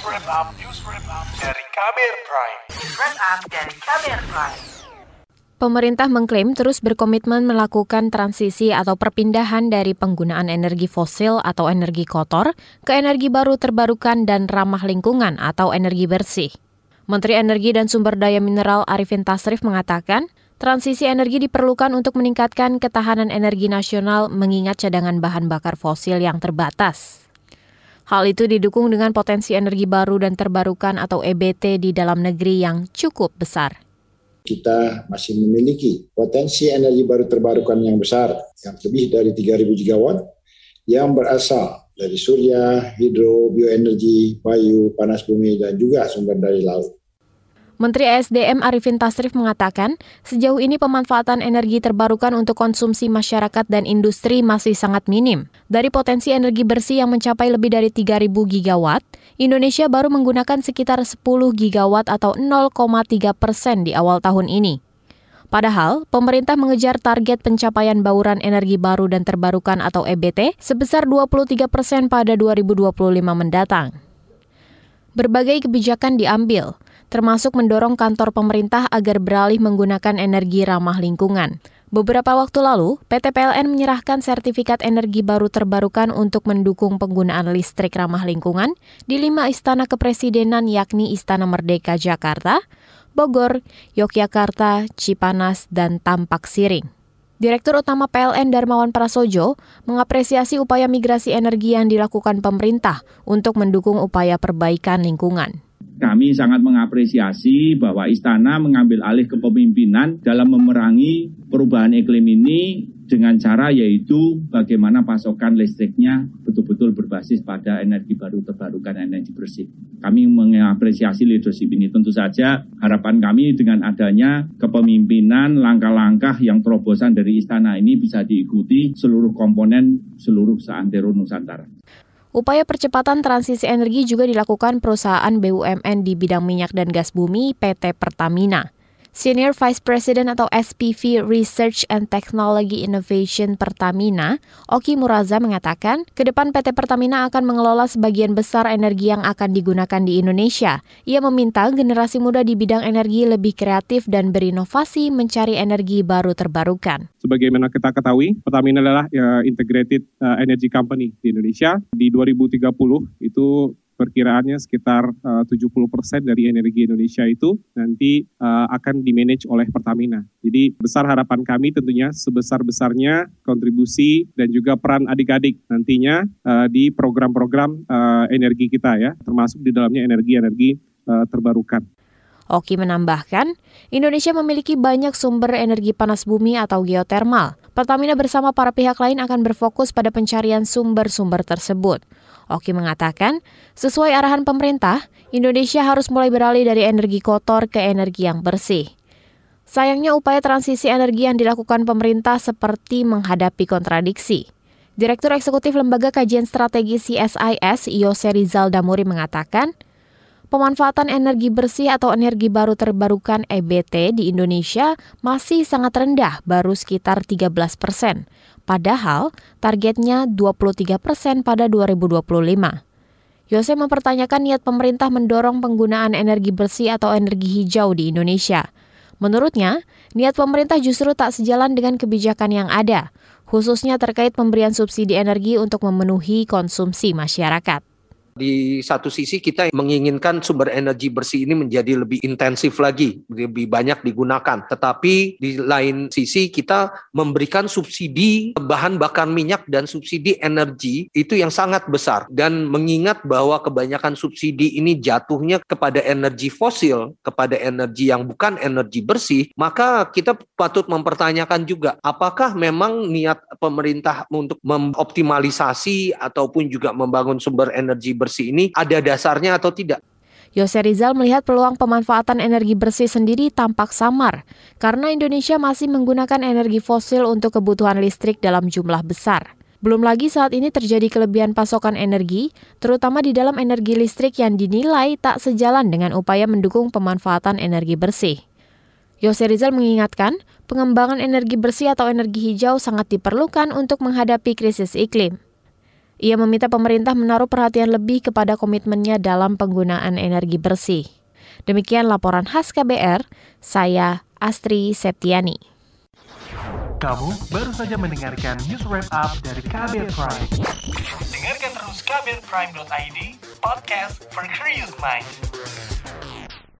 News Wrap Up, News Wrap Up dari Kamer Prime. News Wrap Up dari Kamer Prime. Pemerintah mengklaim terus berkomitmen melakukan transisi atau perpindahan dari penggunaan energi fosil atau energi kotor ke energi baru terbarukan dan ramah lingkungan atau energi bersih. Menteri Energi dan Sumber Daya Mineral Arifin Tasrif mengatakan, transisi energi diperlukan untuk meningkatkan ketahanan energi nasional mengingat cadangan bahan bakar fosil yang terbatas. Hal itu didukung dengan potensi energi baru dan terbarukan atau EBT di dalam negeri yang cukup besar kita masih memiliki potensi energi baru terbarukan yang besar, yang lebih dari 3.000 gigawatt, yang berasal dari surya, hidro, bioenergi, bayu, panas bumi, dan juga sumber dari laut. Menteri ESDM Arifin Tasrif mengatakan, sejauh ini pemanfaatan energi terbarukan untuk konsumsi masyarakat dan industri masih sangat minim. Dari potensi energi bersih yang mencapai lebih dari 3.000 gigawatt, Indonesia baru menggunakan sekitar 10 gigawatt atau 0,3 persen di awal tahun ini. Padahal, pemerintah mengejar target pencapaian bauran energi baru dan terbarukan atau EBT sebesar 23 persen pada 2025 mendatang. Berbagai kebijakan diambil, termasuk mendorong kantor pemerintah agar beralih menggunakan energi ramah lingkungan. Beberapa waktu lalu, PT PLN menyerahkan sertifikat energi baru terbarukan untuk mendukung penggunaan listrik ramah lingkungan di lima istana kepresidenan yakni Istana Merdeka Jakarta, Bogor, Yogyakarta, Cipanas, dan Tampak Siring. Direktur Utama PLN Darmawan Prasojo mengapresiasi upaya migrasi energi yang dilakukan pemerintah untuk mendukung upaya perbaikan lingkungan. Kami sangat mengapresiasi bahwa istana mengambil alih kepemimpinan dalam memerangi perubahan iklim ini dengan cara yaitu bagaimana pasokan listriknya betul-betul berbasis pada energi baru terbarukan energi bersih. Kami mengapresiasi leadership ini. Tentu saja harapan kami dengan adanya kepemimpinan langkah-langkah yang terobosan dari istana ini bisa diikuti seluruh komponen seluruh seantero Nusantara. Upaya percepatan transisi energi juga dilakukan perusahaan BUMN di bidang minyak dan gas bumi PT Pertamina. Senior Vice President atau SPV Research and Technology Innovation Pertamina, Oki Muraza mengatakan, ke depan PT Pertamina akan mengelola sebagian besar energi yang akan digunakan di Indonesia. Ia meminta generasi muda di bidang energi lebih kreatif dan berinovasi mencari energi baru terbarukan. Sebagaimana kita ketahui, Pertamina adalah uh, integrated uh, energy company di Indonesia. Di 2030 itu perkiraannya sekitar uh, 70% dari energi Indonesia itu nanti uh, akan dimanage oleh Pertamina. Jadi besar harapan kami tentunya sebesar-besarnya kontribusi dan juga peran adik-adik nantinya uh, di program-program uh, energi kita ya, termasuk di dalamnya energi-energi uh, terbarukan. Oki menambahkan, Indonesia memiliki banyak sumber energi panas bumi atau geotermal. Pertamina bersama para pihak lain akan berfokus pada pencarian sumber-sumber tersebut. Oki mengatakan, sesuai arahan pemerintah, Indonesia harus mulai beralih dari energi kotor ke energi yang bersih. Sayangnya upaya transisi energi yang dilakukan pemerintah seperti menghadapi kontradiksi. Direktur Eksekutif Lembaga Kajian Strategi CSIS, Yose Rizal Damuri mengatakan, pemanfaatan energi bersih atau energi baru terbarukan EBT di Indonesia masih sangat rendah, baru sekitar 13 persen. Padahal targetnya 23 persen pada 2025. Yose mempertanyakan niat pemerintah mendorong penggunaan energi bersih atau energi hijau di Indonesia. Menurutnya, niat pemerintah justru tak sejalan dengan kebijakan yang ada, khususnya terkait pemberian subsidi energi untuk memenuhi konsumsi masyarakat. Di satu sisi kita menginginkan sumber energi bersih ini menjadi lebih intensif lagi, lebih banyak digunakan. Tetapi di lain sisi kita memberikan subsidi bahan bakar minyak dan subsidi energi itu yang sangat besar. Dan mengingat bahwa kebanyakan subsidi ini jatuhnya kepada energi fosil, kepada energi yang bukan energi bersih, maka kita patut mempertanyakan juga apakah memang niat pemerintah untuk mengoptimalisasi ataupun juga membangun sumber energi bersih ini ada dasarnya atau tidak. Yose Rizal melihat peluang pemanfaatan energi bersih sendiri tampak samar karena Indonesia masih menggunakan energi fosil untuk kebutuhan listrik dalam jumlah besar. Belum lagi saat ini terjadi kelebihan pasokan energi, terutama di dalam energi listrik yang dinilai tak sejalan dengan upaya mendukung pemanfaatan energi bersih. Yose Rizal mengingatkan, pengembangan energi bersih atau energi hijau sangat diperlukan untuk menghadapi krisis iklim. Ia meminta pemerintah menaruh perhatian lebih kepada komitmennya dalam penggunaan energi bersih. Demikian laporan khas KBR, saya Astri Septiani. Kamu baru saja mendengarkan news wrap up dari KBR Prime. Dengarkan terus kbrprime.id, podcast for curious mind.